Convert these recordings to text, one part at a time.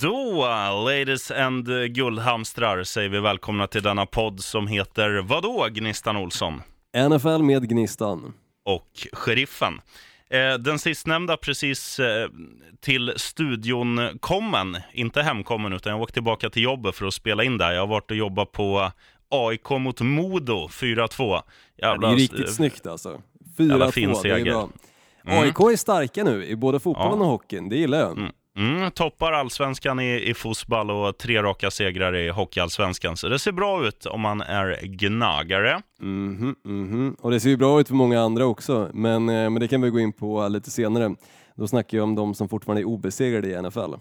Då, ladies and guldhamstrar, säger vi välkomna till denna podd som heter vadå, Gnistan Olsson? NFL med Gnistan. Och Sheriffen. Eh, den sistnämnda precis eh, till studion kommen, inte hemkommen, utan jag åkte tillbaka till jobbet för att spela in där. Jag har varit och jobbat på AIK mot Modo 4-2. Ja, det är riktigt snyggt alltså. 4-2, det är bra. Mm. AIK är starka nu i både fotbollen ja. och hockeyn, det gillar jag. Mm. Mm, toppar allsvenskan i, i fotboll och tre raka segrar i hockeyallsvenskan. Så det ser bra ut om man är gnagare. Mm -hmm, mm -hmm. Och det ser ju bra ut för många andra också, men, eh, men det kan vi gå in på lite senare. Då snackar jag om de som fortfarande är obesegrade i NFL.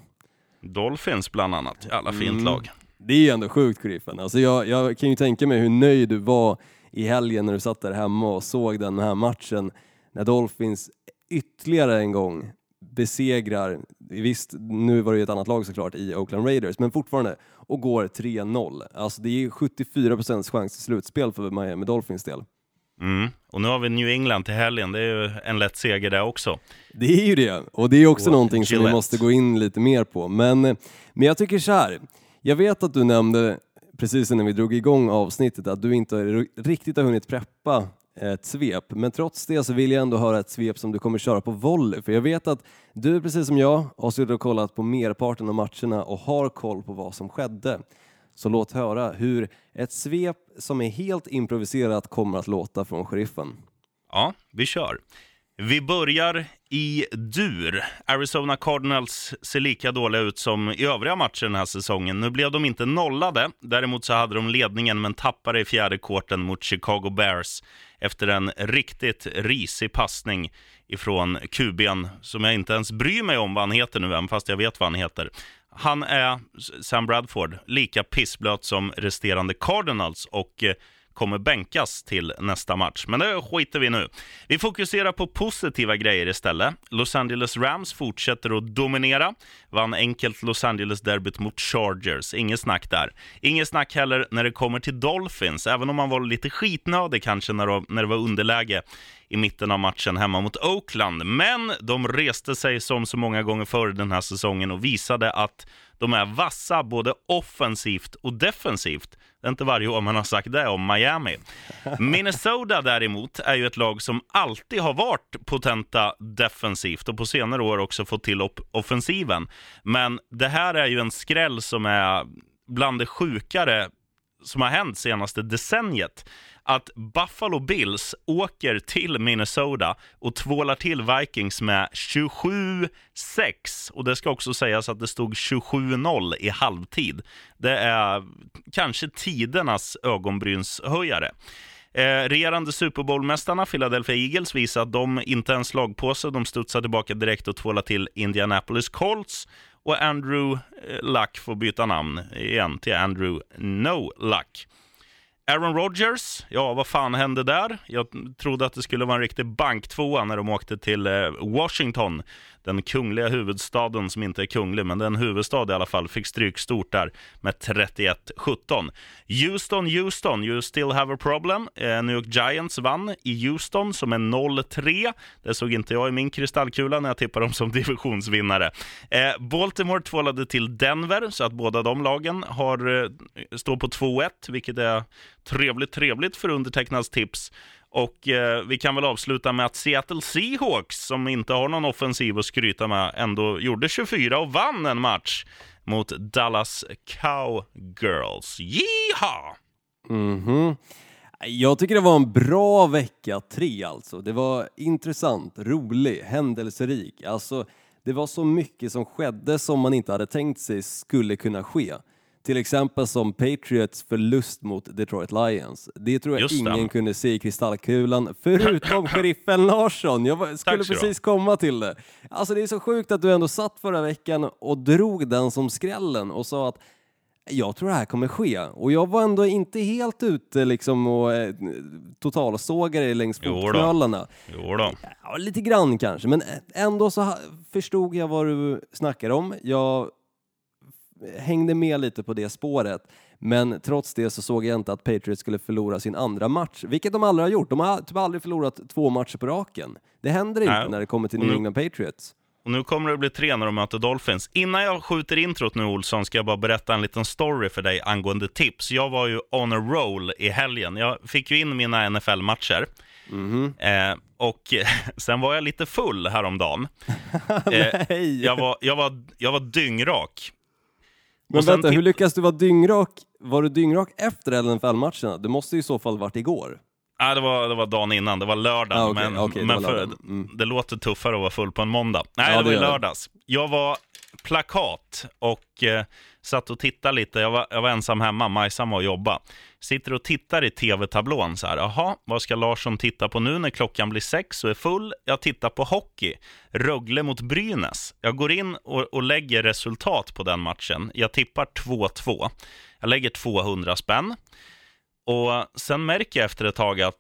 Dolphins bland annat, jävla fint mm. lag. Det är ju ändå sjukt Griffen. Alltså jag, jag kan ju tänka mig hur nöjd du var i helgen när du satt där hemma och såg den här matchen när Dolphins ytterligare en gång besegrar, visst nu var det ju ett annat lag såklart i Oakland Raiders, men fortfarande, och går 3-0. Alltså det är 74% chans till slutspel för Miami Dolphins del. Mm. Och nu har vi New England till helgen, det är ju en lätt seger där också. Det är ju det, och det är också och någonting Gillette. som vi måste gå in lite mer på. Men, men jag tycker så här, jag vet att du nämnde precis innan vi drog igång avsnittet att du inte riktigt har hunnit preppa ett svep. Men trots det så vill jag ändå höra ett svep som du kommer köra på volley. För jag vet att du, precis som jag, har suttit och kollat på merparten av matcherna och har koll på vad som skedde. Så låt höra hur ett svep som är helt improviserat kommer att låta från sheriffen. Ja, vi kör. Vi börjar i dur. Arizona Cardinals ser lika dåliga ut som i övriga matcher den här säsongen. Nu blev de inte nollade. Däremot så hade de ledningen men tappade i fjärde korten mot Chicago Bears efter en riktigt risig passning ifrån QB'n som jag inte ens bryr mig om vad han heter nu, även fast jag vet vad han heter. Han är, Sam Bradford, lika pissblöt som resterande Cardinals och eh, kommer bänkas till nästa match. Men det skiter vi nu. Vi fokuserar på positiva grejer istället. Los Angeles Rams fortsätter att dominera. Vann enkelt Los Angeles-derbyt mot Chargers. Inget snack där. Inget snack heller när det kommer till Dolphins, även om man var lite skitnödig kanske när det, när det var underläge i mitten av matchen hemma mot Oakland. Men de reste sig som så många gånger förr den här säsongen och visade att de är vassa både offensivt och defensivt. Det är inte varje år man har sagt det om Miami. Minnesota däremot är ju ett lag som alltid har varit potenta defensivt och på senare år också fått till offensiven. Men det här är ju en skräll som är bland det sjukare som har hänt senaste decenniet att Buffalo Bills åker till Minnesota och tvålar till Vikings med 27-6. Och det ska också sägas att det stod 27-0 i halvtid. Det är kanske tidernas ögonbrynshöjare. Eh, regerande Super Bowl-mästarna Philadelphia Eagles visar att de inte ens slagpåse. De studsar tillbaka direkt och tvålar till Indianapolis Colts. Och Andrew eh, Luck får byta namn igen till Andrew No Luck. Aaron Rodgers, ja vad fan hände där? Jag trodde att det skulle vara en riktig banktvåa när de åkte till eh, Washington den kungliga huvudstaden som inte är kunglig, men den huvudstad i alla fall, fick stryk stort där med 31-17. Houston, Houston, you still have a problem. Eh, New York Giants vann i Houston som är 0-3. Det såg inte jag i min kristallkula när jag tippade dem som divisionsvinnare. Eh, Baltimore tvålade till Denver, så att båda de lagen har, eh, står på 2-1, vilket är trevligt, trevligt för undertecknads tips. Och eh, vi kan väl avsluta med att Seattle Seahawks, som inte har någon offensiv att skryta med, ändå gjorde 24 och vann en match mot Dallas Cowgirls. Yeehaw! Mm -hmm. Jag tycker det var en bra vecka tre alltså. Det var intressant, rolig, händelserik. Alltså, det var så mycket som skedde som man inte hade tänkt sig skulle kunna ske. Till exempel som Patriots förlust mot Detroit Lions. Det tror jag Just ingen det. kunde se i kristallkulan, förutom sheriffen Larsson. Jag skulle precis komma till det. Alltså det är så sjukt att du ändå satt förra veckan och drog den som skrällen och sa att jag tror det här kommer ske. Och jag var ändå inte helt ute liksom och eh, totalsågade längs fotknölarna. Ja, lite grann kanske, men ändå så förstod jag vad du snackar om. Jag hängde med lite på det spåret. Men trots det så såg jag inte att Patriots skulle förlora sin andra match, vilket de aldrig har gjort. De har typ aldrig förlorat två matcher på raken. Det händer inte Nej. när det kommer till New England Patriots. och nu kommer det bli tre när de möter Dolphins. Innan jag skjuter introt nu Olsson ska jag bara berätta en liten story för dig angående tips. Jag var ju on a roll i helgen. Jag fick ju in mina NFL-matcher. Mhm. Eh, och sen var jag lite full häromdagen. Eh, jag, var, jag, var, jag var dyngrak. Men vänta, hur lyckas du vara dyngrak? Var du dyngrak efter NFL-matcherna? Det måste ju i så fall varit igår. Ah, det, var, det var dagen innan, det var lördag. Ah, okej, men det men var för. Mm. det låter tuffare att vara full på en måndag. Nej, Ja, det var det i gör det. lördags. Jag var plakat och eh, satt och tittade lite. Jag var, jag var ensam hemma, Majsan var och jobba. Sitter och tittar i tv-tablån så här. Jaha, vad ska Larsson titta på nu när klockan blir sex och är full? Jag tittar på hockey. Rögle mot Brynäs. Jag går in och, och lägger resultat på den matchen. Jag tippar 2-2. Jag lägger 200 spänn. Och sen märker jag efter ett tag att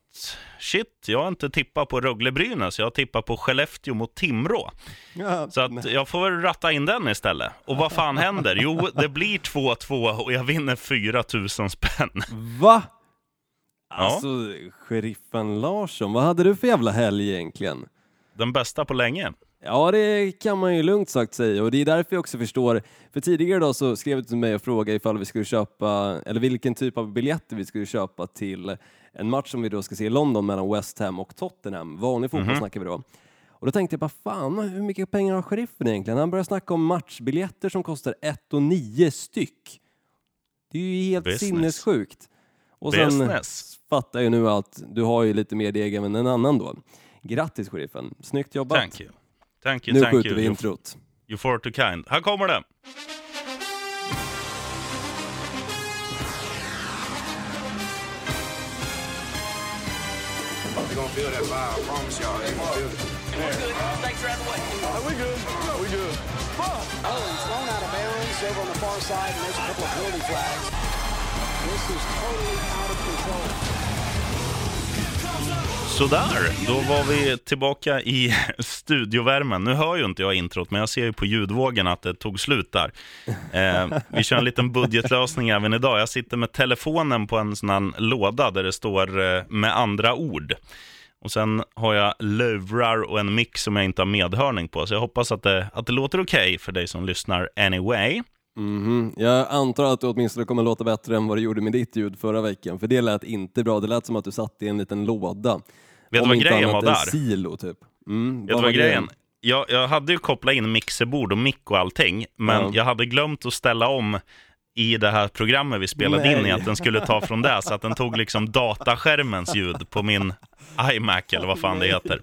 shit, jag har inte tippat på Rögle-Brynäs, jag har tippat på Skellefteå mot Timrå. Ja, Så att jag får väl ratta in den istället. Och vad fan händer? Jo, det blir 2-2 och jag vinner 4 000 spänn. Va? Alltså, sheriffen Larsson, vad hade du för jävla helg egentligen? Den bästa på länge. Ja, det kan man ju lugnt sagt säga och det är därför jag också förstår, för tidigare då så skrev du till mig och frågade ifall vi skulle köpa, eller vilken typ av biljetter vi skulle köpa till en match som vi då ska se i London mellan West Ham och Tottenham. Vanlig fotboll Mhm. snackar vi då. Och då tänkte jag bara, fan hur mycket pengar har sheriffen egentligen? Han börjar snacka om matchbiljetter som kostar 1 och 9 styck. Det är ju helt Business. sinnessjukt. Och sen Business. fattar jag nu att du har ju lite mer deg än en annan då. Grattis sheriffen, snyggt jobbat. Thank you. Thank you, Nu thank skjuter you. vi introt. you for too kind. Här kommer det. They're gonna feel that vibe. I promise y'all. They're gonna feel it. Oh, he's thrown out of bounds over on the far side, and there's a couple of penalty flags. This is totally out of control. Sådär, då var vi tillbaka i studiovärmen. Nu hör ju inte jag introt, men jag ser ju på ljudvågen att det tog slut där. Eh, vi kör en liten budgetlösning även idag. Jag sitter med telefonen på en sån här låda där det står eh, med andra ord. Och sen har jag lurar och en mick som jag inte har medhörning på, så jag hoppas att det, att det låter okej för dig som lyssnar anyway. Mhm. Jag antar att du åtminstone kommer låta bättre än vad du gjorde med ditt ljud förra veckan, för det lät inte bra. Det lät som att du satt i en liten låda. Vet du vad grejen var där? silo typ. Mm, Vet du vad grejen? Jag, jag hade ju kopplat in mixerbord och mick och allting, men Ja. jag hade glömt att ställa om i det här programmet vi spelade in i Nej. att den skulle ta från det, så att den tog liksom dataskärmens ljud på min iMac eller vad fan det heter.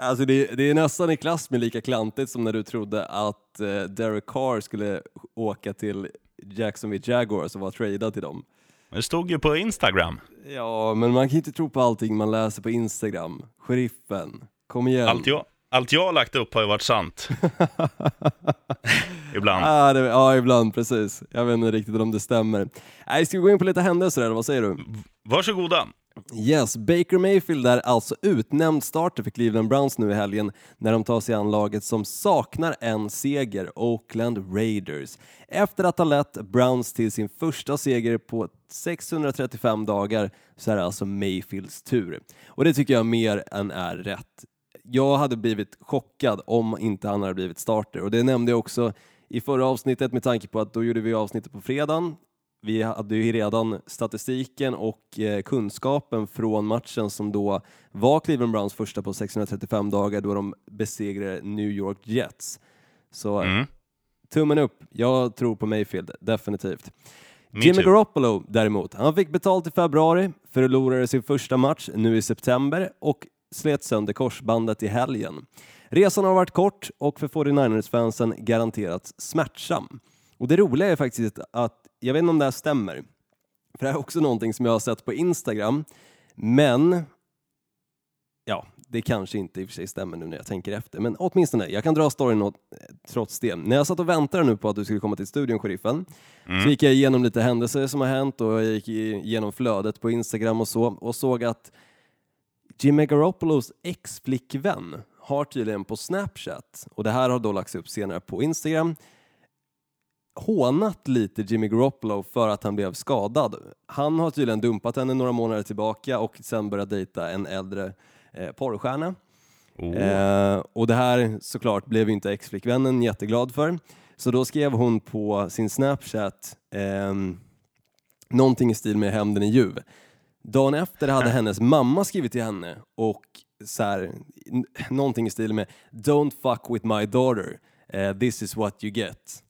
Alltså det, det är nästan i klass med lika klantigt som när du trodde att eh, Derek Carr skulle åka till Jacksonville Jaguars och vara tradad till dem. Det stod ju på Instagram. Ja, men man kan inte tro på allting man läser på Instagram. Sheriffen, kom igen. Allt jag, allt jag har lagt upp har ju varit sant. Ibland. Ah, det, ja, ibland precis. Jag vet inte riktigt om det stämmer. Nej, ska vi gå in på lite händelser eller vad säger du? Varsågoda. Yes, Baker Mayfield är alltså utnämnd starter för Cleveland Browns nu i helgen när de tar sig an laget som saknar en seger, Oakland Raiders. Efter att ha lett Browns till sin första seger på 635 dagar så är det alltså Mayfields tur. Och det tycker jag mer än är rätt. Jag hade blivit chockad om inte han hade blivit starter och det nämnde jag också i förra avsnittet med tanke på att då gjorde vi avsnittet på fredagen vi hade ju redan statistiken och eh, kunskapen från matchen som då var Cleveland Browns första på 635 dagar då de besegrade New York Jets. Så Mm. tummen upp, jag tror på Mayfield, definitivt. Me Jimmy too. Garoppolo däremot, han fick betalt i februari, förlorade sin första match nu i september och slet sönder korsbandet i helgen. Resan har varit kort och för 49ers-fansen garanterat smärtsam. Och det roliga är faktiskt att, jag vet inte om det här stämmer, för det här är också någonting som jag har sett på Instagram, men ja, det kanske inte i och för sig stämmer nu när jag tänker efter, men åtminstone, jag kan dra storyn åt, trots det. När jag satt och väntade nu på att du skulle komma till studion, sheriffen, så gick jag igenom lite händelser som har hänt och jag gick igenom flödet på Instagram och så och såg att Jimmy Garoppolos ex-flickvän har tydligen på Snapchat, och det här har då lagts upp senare på Instagram, hånat lite Jimmy Garoppolo för att han blev skadad. Han har tydligen dumpat henne några månader tillbaka och sen börjat dejta en äldre eh, porrstjärna. Oh. Eh, och det här såklart blev inte ex-flickvännen jätteglad för. Så då skrev hon på sin Snapchat ehm, någonting i stil med hämnden i ljuv. Dagen efter hade hennes mamma skrivit till henne och så här, någonting i stil med Don't fuck with my daughter, Eh, this is what you get.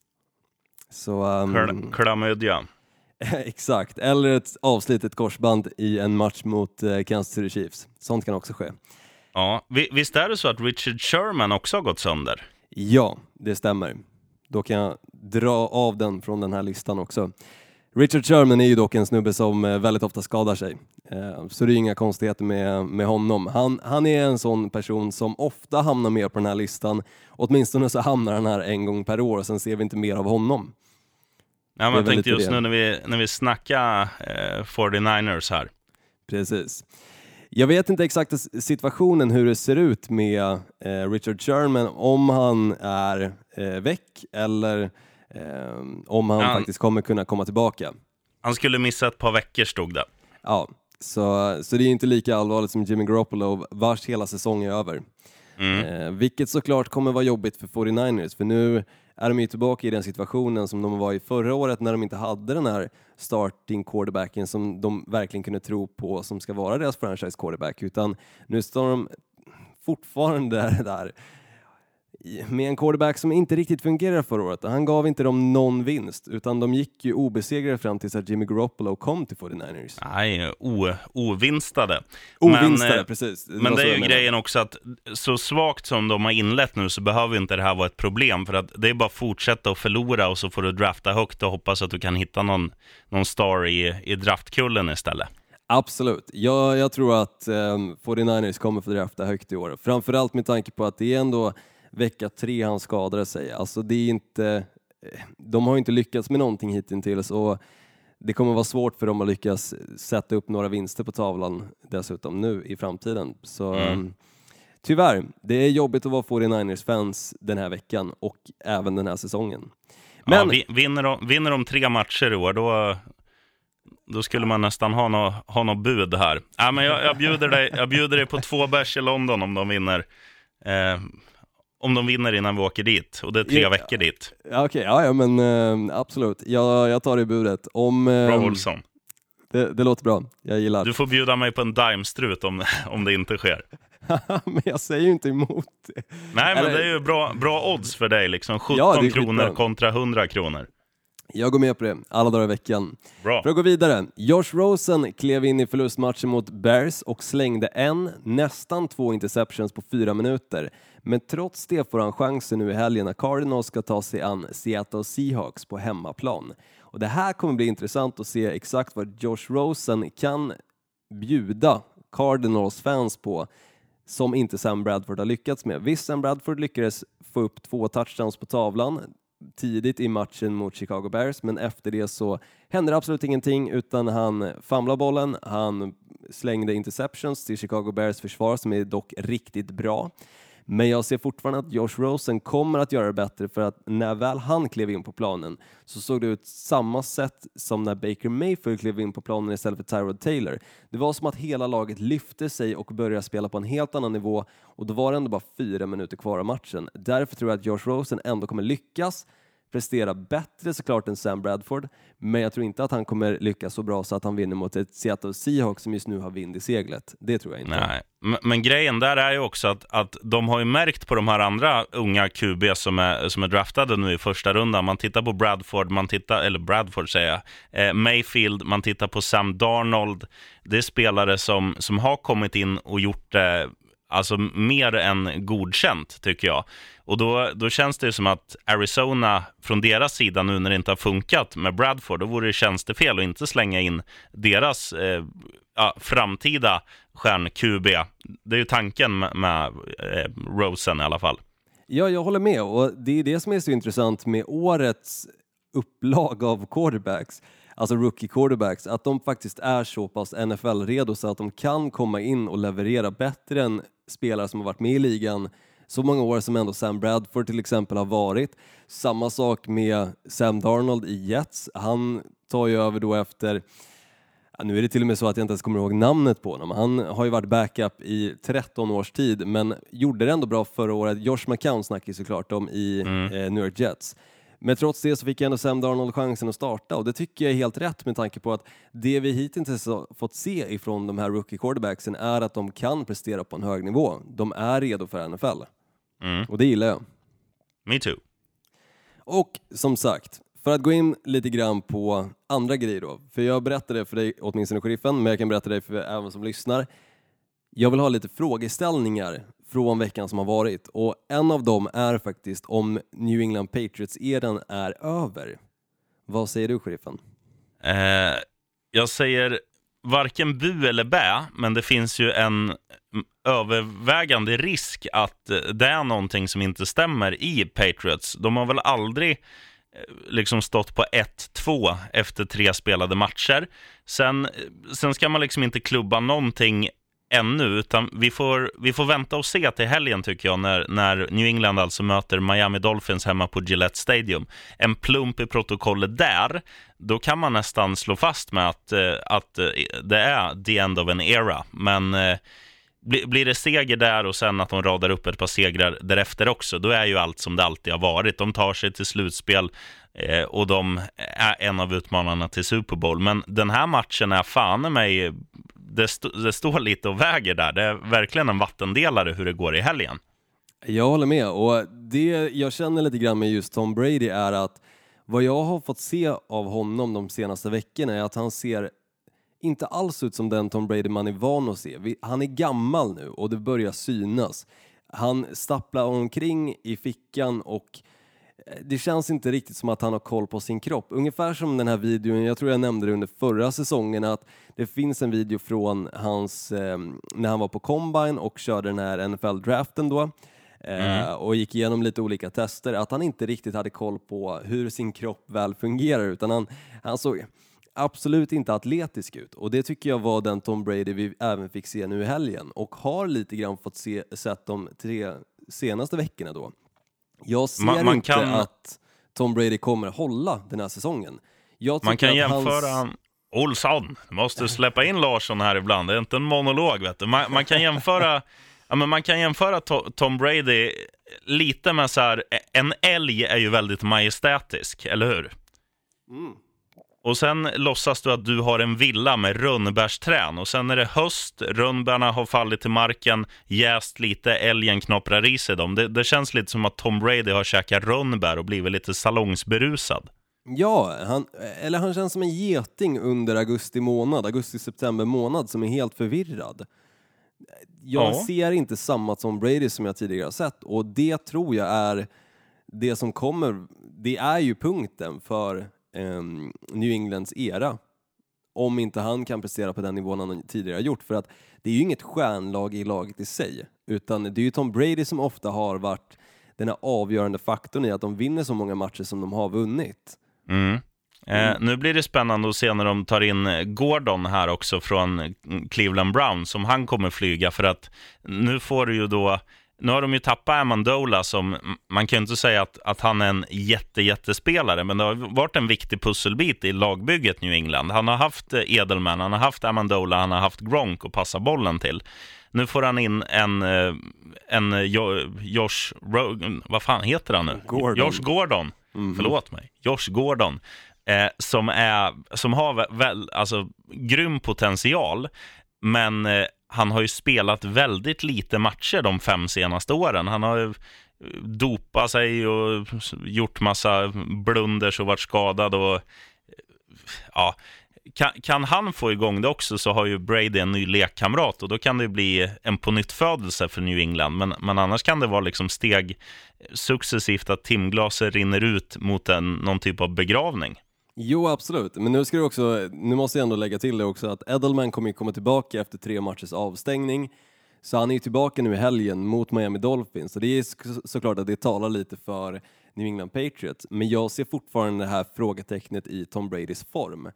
Så, ehm, Kl- Klamydia. exakt, eller ett avslitet korsband i en match mot eh, Kansas City Chiefs. Sånt kan också ske. Ja, vi- visst är det så att Richard Sherman också har gått sönder? Ja, det stämmer. Då kan jag dra av den från den här listan också. Richard Sherman är ju dock en snubbe som eh, väldigt ofta skadar sig, Eh, så det är inga konstigheter med, med honom. Han, han är en sån person som ofta hamnar med på den här listan, åtminstone så hamnar han här en gång per år, sen ser vi inte mer av honom. Ja, men jag tänkte just det. nu när vi, när vi snackar eh, 49ers här. Precis. Jag vet inte exakt situationen hur det ser ut med eh, Richard Sherman, om han är eh, väck eller eh, om han Ja. faktiskt kommer kunna komma tillbaka. Han skulle missa ett par veckor stod det. Ja, så, så det är inte lika allvarligt som Jimmy Garoppolo vars hela säsong är över. Mm. Eh, vilket såklart kommer vara jobbigt för 49ers, för nu är de ju tillbaka i den situationen som de var i förra året när de inte hade den här starting quarterbacken som de verkligen kunde tro på som ska vara deras franchise quarterback, utan nu står de fortfarande där med en quarterback som inte riktigt fungerade förra året. Han gav inte dem någon vinst, utan de gick ju obesegrade fram tills att Jimmy Garoppolo kom till 49ers. Nej, o, ovinstade. Ovinstade, men, eh, precis. Men var det är ju grejen också att så svagt som de har inlett nu så behöver inte det här vara ett problem. För att det är bara att fortsätta att förlora och så får du drafta högt och hoppas att du kan hitta någon, någon star i, i draftkullen istället. Absolut. Jag, jag tror att um, 49ers kommer få drafta högt i år. Framförallt med tanke på att det är ändå vecka tre han skadade sig. Alltså det är inte, eh, de har inte lyckats med någonting hittills och det kommer vara svårt för dem att lyckas sätta upp några vinster på tavlan dessutom nu i framtiden. Så Mm. um, tyvärr, det är jobbigt att vara 49ers-fans den här veckan och även den här säsongen. Men... Ja, vinner, de, vinner de tre matcher i år, då, då skulle man nästan ha något ha nå bud här. Ja, men jag, jag, bjuder dig, jag bjuder dig på två bärs i London om de vinner. Eh, om de vinner innan vi åker dit. Och det är tre Ja. veckor dit. ja, okej, ja, ja men eh, absolut. Jag, jag tar det i budet. Om, Bra eh, Olsson. det, det låter bra, jag gillar. Du får bjuda mig på en daimstrut om, om det inte sker. men jag säger ju inte emot det. Nej, men Eller- det är ju bra, bra odds för dig. Liksom 17 Ja, kronor kontra 100 kronor. Jag går med på det, alla dagar i veckan. Bra. För att gå vidare, Josh Rosen klev in i förlustmatchen mot Bears och slängde en, nästan två interceptions på fyra minuter. Men trots det får han chansen nu i helgen när Cardinals ska ta sig an Seattle Seahawks på hemmaplan. Och det här kommer bli intressant att se exakt vad Josh Rosen kan bjuda Cardinals fans på som inte Sam Bradford har lyckats med. Visst, Sam Bradford lyckades få upp två touchdowns på tavlan tidigt i matchen mot Chicago Bears, men efter det så hände det absolut ingenting utan han famlade bollen, han slängde interceptions till Chicago Bears försvar som är dock riktigt bra. Men jag ser fortfarande att Josh Rosen kommer att göra det bättre för att när väl han klev in på planen så såg det ut samma sätt som när Baker Mayfield klev in på planen istället för Tyrod Taylor. Det var som att hela laget lyfte sig och började spela på en helt annan nivå och då var det ändå bara fyra minuter kvar av matchen. Därför tror jag att Josh Rosen ändå kommer lyckas prestera bättre såklart än Sam Bradford, men jag tror inte att han kommer lyckas så bra så att han vinner mot ett Seattle Seahawks som just nu har vind i seglet. Det tror jag inte. Nej, men, men grejen där är ju också att, att de har ju märkt på de här andra unga QB som är, som är draftade nu i första rundan. Man tittar på Bradford, man tittar, eller Bradford säger jag, eh, Mayfield, man tittar på Sam Darnold. Det är spelare som, som har kommit in och gjort det alltså mer än godkänt, tycker jag. Och då, då känns det ju som att Arizona, från deras sida nu när det inte har funkat med Bradford, då vore det tjänstefel att inte slänga in deras eh, ja, framtida stjärn-QB. Det är ju tanken med, med eh, Rosen i alla fall. Ja, jag håller med och det är det som är så intressant med årets upplag av quarterbacks, alltså rookie quarterbacks, att de faktiskt är så pass NFL-redo så att de kan komma in och leverera bättre än spelare som har varit med i ligan så många år som ändå Sam Bradford till exempel har varit. Samma sak med Sam Darnold i Jets. Han tar ju över då efter nu är det till och med så att jag inte ens kommer ihåg namnet på honom. Han har ju varit backup i 13 års tid, men gjorde det ändå bra förra året. Josh McCown snackar ju såklart om i eh, New York Jets. Men trots det så fick ändå Sam Darnold chansen att starta och det tycker jag är helt rätt med tanke på att det vi hittills har fått se ifrån de här rookie quarterbacksen är att de kan prestera på en hög nivå. De är redo för NFL. Mm. Och det gillar jag. Me too. Och som sagt, för att gå in lite grann på andra grejer då, för jag berättade för dig, åtminstone sheriffen, men jag kan berätta det för även som lyssnar. Jag vill ha lite frågeställningar från veckan som har varit och en av dem är faktiskt om New England Patriots-eran är över. Vad säger du, sheriffen? Eh, jag säger varken bu eller bä, men det finns ju en övervägande risk att eh, det är någonting som inte stämmer i Patriots. De har väl aldrig eh, liksom stått på 1-2 efter tre spelade matcher. Sen, eh, sen ska man liksom inte klubba någonting ännu, utan vi får, vi får vänta och se till helgen tycker jag, när, när New England alltså möter Miami Dolphins hemma på Gillette Stadium. En plump i protokollet där, då kan man nästan slå fast med att, eh, att eh, det är the end of an era. Men eh, blir det seger där och sen att de radar upp ett par segrar därefter också, då är ju allt som det alltid har varit. De tar sig till slutspel och de är en av utmanarna till Super Bowl. Men den här matchen är fan i mig, det, st- det står lite och väger där. Det är verkligen en vattendelare hur det går i helgen. Jag håller med och det jag känner lite grann med just Tom Brady är att vad jag har fått se av honom de senaste veckorna är att han ser inte alls ut som den Tom Brady man är van att se. Han är gammal nu och det börjar synas. Han stapplar omkring i fickan och det känns inte riktigt som att han har koll på sin kropp. Ungefär som den här videon, jag tror jag nämnde det under förra säsongen, att det finns en video från hans, eh, när han var på Combine och körde den här NFL-draften då. Eh, och gick igenom lite olika tester, att han inte riktigt hade koll på hur sin kropp väl fungerar utan han, han såg absolut inte atletisk ut och det tycker jag var den Tom Brady vi även fick se nu i helgen och har lite grann fått se, sett de tre senaste veckorna då. Jag ser Man- man inte kan- att Tom Brady kommer hålla den här säsongen. Man kan jämföra... Hans... Olsson, du måste släppa in Larsson här ibland. Det är inte en monolog, vet du. Man, man kan jämföra, ja, men man kan jämföra To- Tom Brady lite med så här, en älg är ju väldigt majestätisk, eller hur? Och sen låtsas du att du har en villa med rönnbärsträn och sen är det höst, rönnbärna har fallit till marken, jäst lite, älgen knopprar i sig dem. Det, det känns lite som att Tom Brady har käkat rönnbär och blivit lite salongsberusad. Ja, han, eller han känns som en geting under augusti månad, augusti-september månad som är helt förvirrad. Jag Ja. ser inte samma Tom Brady som jag tidigare har sett och det tror jag är det som kommer, det är ju punkten för ehm, New Englands era. Om inte han kan prestera på den nivån han tidigare har gjort. För att det är ju inget stjärnlag i laget i sig, utan det är ju Tom Brady som ofta har varit den här avgörande faktorn i att de vinner så många matcher som de har vunnit. Mm. Eh, nu blir det spännande att se när de tar in eh, Gordon här också från mm, Cleveland Browns, som han kommer flyga, för att nu får du ju då nu har de ju tappat Amandola som, man kan ju inte säga att, att han är en jätte, jättespelare, men det har varit en viktig pusselbit i lagbygget New England. Han har haft eh, Edelman, han har haft Amandola, han har haft Gronk att passa bollen till. Nu får han in en, eh, en eh, Jo- Josh Rogan, vad fan heter han nu? Gordon. Josh Gordon, förlåt mig. Josh Gordon, eh, som, är, som har vä- väl, alltså, grym potential, men eh, han har ju spelat väldigt lite matcher de fem senaste åren. Han har ju eh, dopat sig och gjort massa blunders och varit skadad och eh, ja, kan, kan han få igång det också så har ju Brady en ny lekkamrat och då kan det bli en pånyttfödelse för New England. Men, men annars kan det vara liksom steg successivt att timglaset rinner ut mot en, någon typ av begravning. Jo, absolut. Men nu ska du också, nu måste jag ändå lägga till det också att Edelman kommer ju komma tillbaka efter tre matchers avstängning. Så han är ju tillbaka nu i helgen mot Miami Dolphins. Så det är så- såklart att det talar lite för New England Patriots. Men jag ser fortfarande det här frågetecknet i Tom Bradys form.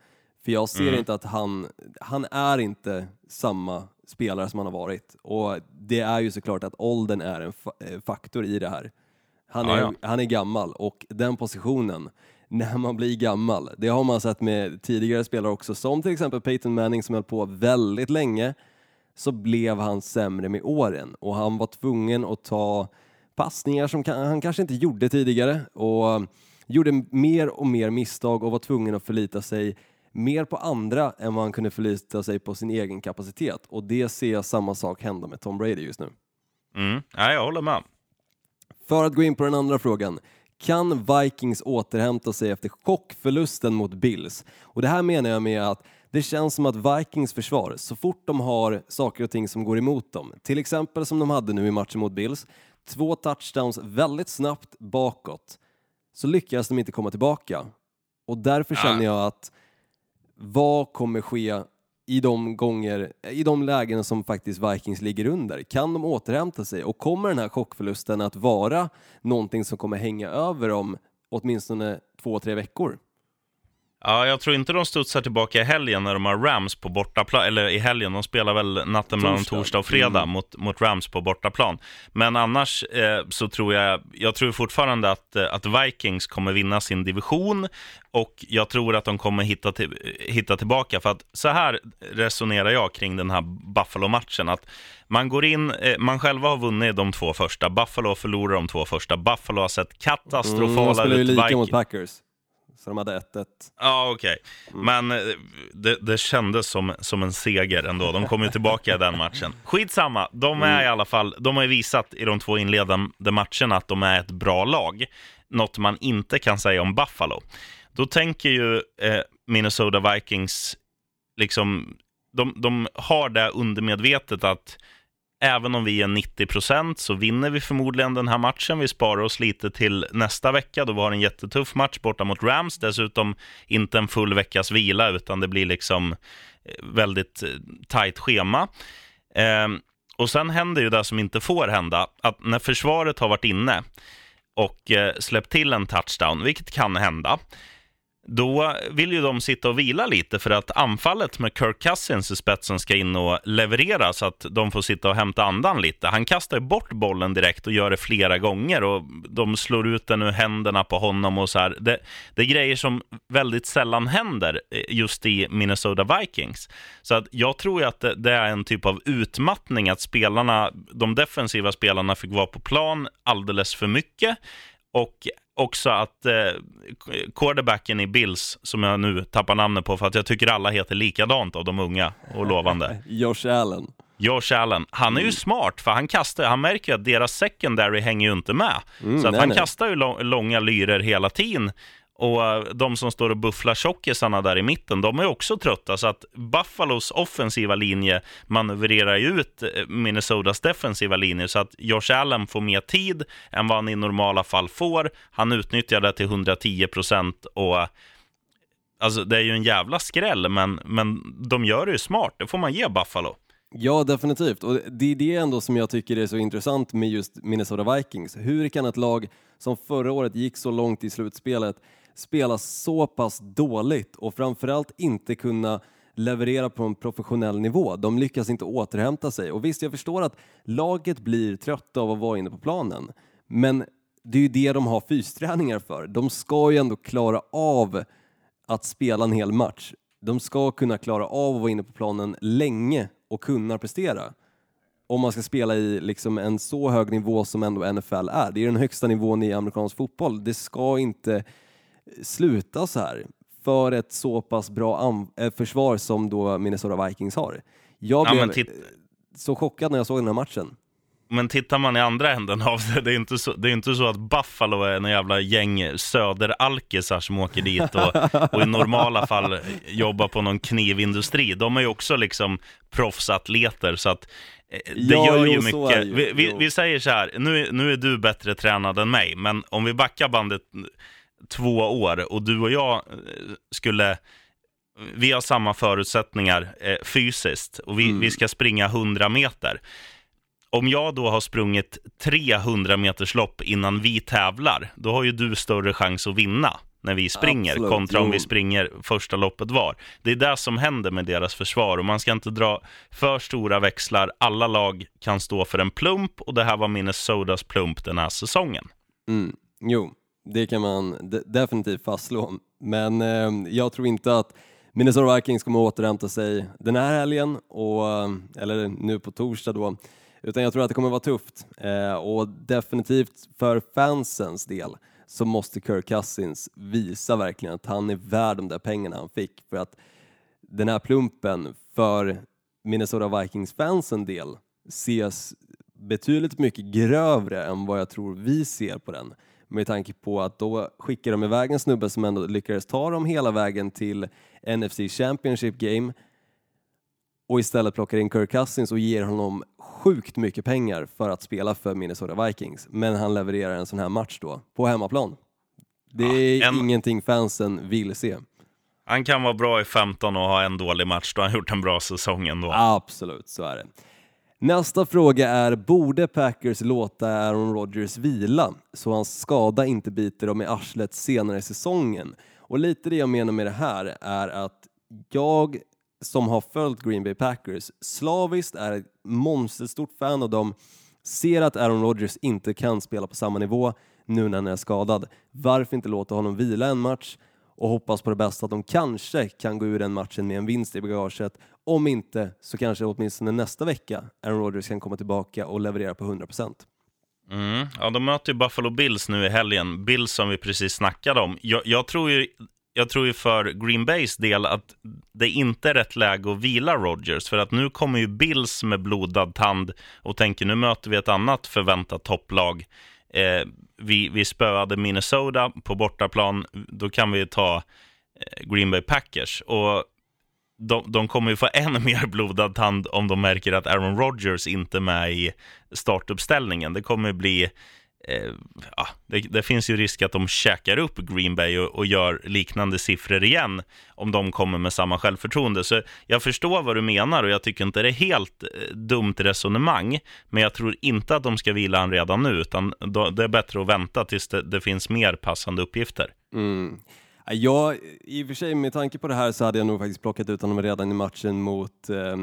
För jag ser inte att han, han är inte samma spelare som han har varit. Och det är ju såklart att åldern är en fa- eh, faktor i det här. Han är, Ja, han är gammal och den positionen, när man blir gammal. Det har man sett med tidigare spelare också, som till exempel Peyton Manning som höll på väldigt länge, så blev han sämre med åren och han var tvungen att ta passningar som han kanske inte gjorde tidigare och gjorde mer och mer misstag och var tvungen att förlita sig mer på andra än vad han kunde förlita sig på sin egen kapacitet. Och det ser jag samma sak hända med Tom Brady just nu. Mm. Ja, jag håller med. För att gå in på den andra frågan. Kan Vikings återhämta sig efter chockförlusten mot Bills? Och det här menar jag med att det känns som att Vikings försvar, så fort de har saker och ting som går emot dem, till exempel som de hade nu i matchen mot Bills, två touchdowns väldigt snabbt bakåt, så lyckas de inte komma tillbaka. Och därför känner jag att vad kommer ske i de gånger, i de lägen som faktiskt Vikings ligger under? Kan de återhämta sig och kommer den här chockförlusten att vara någonting som kommer hänga över dem åtminstone två, tre veckor? Ja, jag tror inte de studsar tillbaka i helgen när de har Rams på bortaplan. Eller i helgen, de spelar väl natten mellan torsdag. torsdag och fredag mm. mot, mot Rams på bortaplan. Men annars eh, så tror jag, jag tror fortfarande att, eh, att Vikings kommer vinna sin division och jag tror att de kommer hitta, till, hitta tillbaka. För att så här resonerar jag kring den här Buffalo-matchen. Att man går in, eh, man själva har vunnit de två första, Buffalo förlorar de två första. Buffalo har sett katastrofala ut. Mm, de spelar ju lika mot Packers. Så de hade 1-1. Ja, okej. Okay. Men eh, det, det kändes som, som en seger ändå. De kom ju tillbaka i den matchen. Skitsamma, de är mm. i alla fall, de har ju visat i de två inledande matcherna att de är ett bra lag. Något man inte kan säga om Buffalo. Då tänker ju eh, Minnesota Vikings, liksom, de, de har det undermedvetet att Även om vi är 90 procent så vinner vi förmodligen den här matchen. Vi sparar oss lite till nästa vecka då vi har en jättetuff match borta mot Rams. Dessutom inte en full veckas vila utan det blir liksom eh, väldigt eh, tajt schema. Eh, och sen händer ju det som inte får hända, att när försvaret har varit inne och eh, släppt till en touchdown, vilket kan hända, då vill ju de sitta och vila lite för att anfallet med Kirk Cousins i spetsen ska in och leverera så att de får sitta och hämta andan lite. Han kastar bort bollen direkt och gör det flera gånger och de slår ut den ur händerna på honom och så här. Det, det är grejer som väldigt sällan händer eh, just i Minnesota Vikings. Så att jag tror ju att det, det är en typ av utmattning att spelarna, de defensiva spelarna fick vara på plan alldeles för mycket och också att eh, quarterbacken i Bills, som jag nu tappar namnet på för att jag tycker alla heter likadant av de unga och lovande. Josh Allen. Josh Allen, han är ju mm. smart för han kastar, han märker att deras secondary hänger ju inte med. Mm, så att nej, han nej. kastar ju långa lyrer hela tiden och eh, de som står och bufflar tjockisarna där i mitten, de är också trötta. Så att Buffalos offensiva linje manövrerar ut eh, Minnesotas defensiva linje. Så att Josh Allen får mer tid än vad han i normala fall får. Han utnyttjar det till 110 procent. Alltså, det är ju en jävla skräll, men, men de gör det ju smart. Det får man ge Buffalo. Ja, definitivt. Och det är det ändå som jag tycker är så intressant med just Minnesota Vikings. Hur kan ett lag som förra året gick så långt i slutspelet spela så pass dåligt och framförallt inte kunna leverera på en professionell nivå. De lyckas inte återhämta sig. Och visst, jag förstår att laget blir trötta av att vara inne på planen, men det är ju det de har fysträningar för. De ska ju ändå klara av att spela en hel match. De ska kunna klara av att vara inne på planen länge och kunna prestera. Om man ska spela i liksom en så hög nivå som ändå NFL är. Det är den högsta nivån i amerikansk fotboll. Det ska inte sluta så här för ett så pass bra äh, försvar som då Minnesota Vikings har. Jag blev ja, så chockad när jag såg den här matchen. Men tittar man i andra änden av det, det är inte så, det är inte så att Buffalo är en jävla gäng söderalkisar som åker dit och, och, i normala fall jobbar på någon knivindustri. De är ju också liksom proffsatleter, så att eh, det ja, gör ju jo, mycket. Vi, vi, vi, säger så här, nu, nu är du bättre tränad än mig, men om vi backar bandet två år och du och jag eh, skulle vi har samma förutsättningar eh, fysiskt och vi, mm. vi ska springa 100 meter. Om jag då har sprungit 300 meters lopp innan vi tävlar, då har ju du större chans att vinna när vi springer Absolut. kontra om vi springer första loppet var. Det är det som händer med deras försvar och man ska inte dra för stora växlar. Alla lag kan stå för en plump och det här var Minnesotas plump den här säsongen. Mm. Jo, det kan man de definitivt fastslå. Men eh, jag tror inte att Minnesota Vikings kommer att återhämta sig den här helgen, och, eh, eller nu på torsdag då, utan jag tror att det kommer att vara tufft. Eh, och definitivt för fansens del så måste Kirk Cousins visa verkligen att han är värd de där pengarna han fick. För att den här plumpen för Minnesota Vikings-fansen del ses betydligt mycket grövre än vad jag tror vi ser på den. Med tanke på att då skickar de iväg en snubbe som ändå lyckades ta dem hela vägen till NFC Championship Game och istället plockar in Kirk Cousins och ger honom sjukt mycket pengar för att spela för Minnesota Vikings. Men han levererar en sån här match då, på hemmaplan. Det är Ja, en- ingenting fansen vill se. Han kan vara bra i 15 och ha en dålig match, då har han gjort en bra säsong ändå. Absolut, så är det. Nästa fråga är, borde Packers låta Aaron Rodgers vila så hans skada inte biter dem i arslet senare i säsongen? Och lite det jag menar med det här är att jag som har följt Green Bay Packers slaviskt är ett monsterstort fan av dem, ser att Aaron Rodgers inte kan spela på samma nivå nu när han är skadad. Varför inte låta honom vila en match och hoppas på det bästa att de kanske kan gå ur den matchen med en vinst i bagaget. Om inte så kanske åtminstone nästa vecka Aaron Rodgers kan komma tillbaka och leverera på 100%. Mm. Ja, de möter ju Buffalo Bills nu i helgen. Bills som vi precis snackade om. Jag, jag, tror ju, jag tror ju för Green Bays del att det inte är rätt läge att vila Rodgers. För att nu kommer ju Bills med blodad tand och tänker nu möter vi ett annat förväntat topplag. Eh, vi, vi spöade Minnesota på bortaplan. Då kan vi ta eh, Green Bay Packers. Och de, de kommer ju få ännu mer blodad tand om de märker att Aaron Rodgers inte är med i startuppställningen. Det kommer bli... Eh, ja, det, det finns ju risk att de käkar upp Green Bay och, och gör liknande siffror igen om de kommer med samma självförtroende. Så jag förstår vad du menar och jag tycker inte det är helt eh, dumt resonemang. Men jag tror inte att de ska vila han redan nu, utan då, det är bättre att vänta tills det, det finns mer passande uppgifter. Mm. Ja, I och för sig med tanke på det här så hade jag nog faktiskt plockat ut honom redan i matchen mot eh,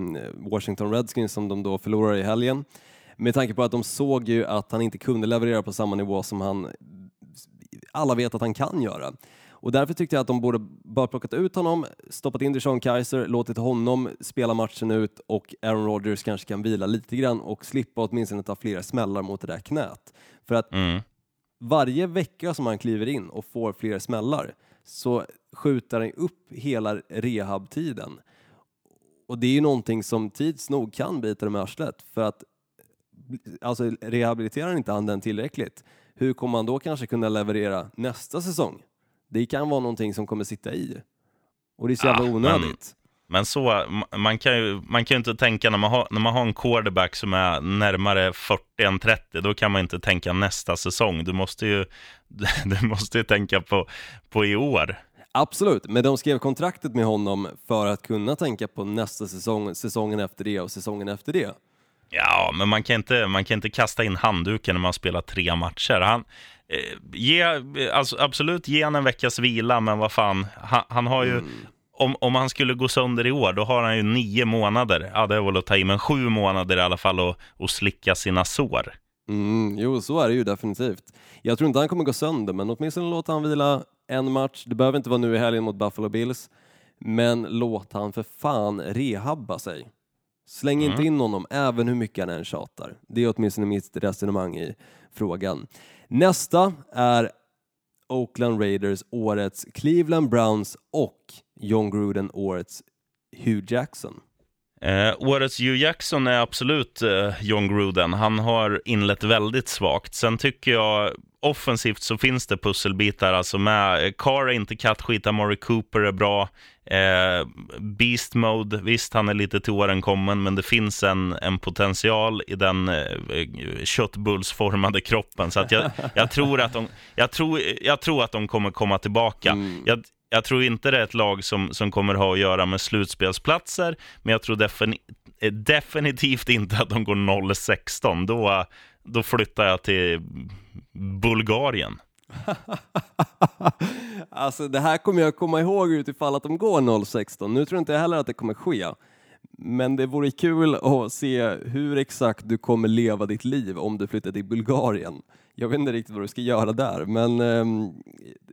Washington Redskins som de då förlorade i helgen. Med tanke på att de såg ju att han inte kunde leverera på samma nivå som han alla vet att han kan göra. Och därför tyckte jag att de borde bara plockat ut honom, stoppat in Deshaun Kaiser, låtit honom spela matchen ut och Aaron Rodgers kanske kan vila lite grann och slippa åtminstone ta flera smällar mot det där knät. För att Mm. varje vecka som han kliver in och får fler smällar så skjuter han upp hela rehabtiden. Och det är ju någonting som tids nog kan bita dem i arslet för att alltså rehabiliterar inte han den tillräckligt, hur kommer han då kanske kunna leverera nästa säsong? Det kan vara någonting som kommer sitta i. Och det är så jävla men- onödigt. Men så, ma- man kan ju, man kan ju inte tänka när man, har, när man har en quarterback som är närmare 40 än 30, då kan man inte tänka nästa säsong. Du måste ju, du måste ju tänka på, på i år. Absolut, men de skrev kontraktet med honom för att kunna tänka på nästa säsong, säsongen efter det och säsongen efter det. Ja, men man kan inte, man kan inte kasta in handduken när man spelar tre matcher. Han, eh, ge, alltså, absolut, ge han en veckas vila, men vad fan, han, han har ju... Om, om han skulle gå sönder i år, då har han ju nio månader. Ja, det är väl att ta i, men sju månader i alla fall att, slicka sina sår. Mm, jo, så är det ju definitivt. Jag tror inte han kommer gå sönder, men åtminstone låta han vila en match. Det behöver inte vara nu i helgen mot Buffalo Bills, men låt han för fan rehabba sig. Släng inte in honom, även hur mycket han än tjatar. Det är åtminstone mitt resonemang i frågan. Nästa är Oakland Raiders, årets Cleveland Browns och John Gruden, årets Hugh Jackson. Eh, årets Hugh Jackson är absolut eh, John Gruden. Han har inlett väldigt svagt. Sen tycker jag offensivt så finns det pusselbitar. Alltså med eh, Carr är inte kattskit, Amari Cooper är bra. Eh, Beast Mode, visst han är lite till åren kommen, men det finns en, en potential i den eh, köttbullsformade kroppen. Så jag, jag, tror att de, jag, tror, jag tror att de kommer komma tillbaka. Jag, jag tror inte det är ett lag som, som kommer ha att göra med slutspelsplatser, men jag tror defini eh, definitivt inte att de går 0-16. Då, då flyttar jag till Bulgarien. alltså det här kommer jag komma ihåg utifall att de går 0-16. Nu tror jag inte heller att det kommer ske. Men det vore kul att se hur exakt du kommer leva ditt liv om du flyttar till Bulgarien. Jag vet inte riktigt vad du ska göra där, men ehm,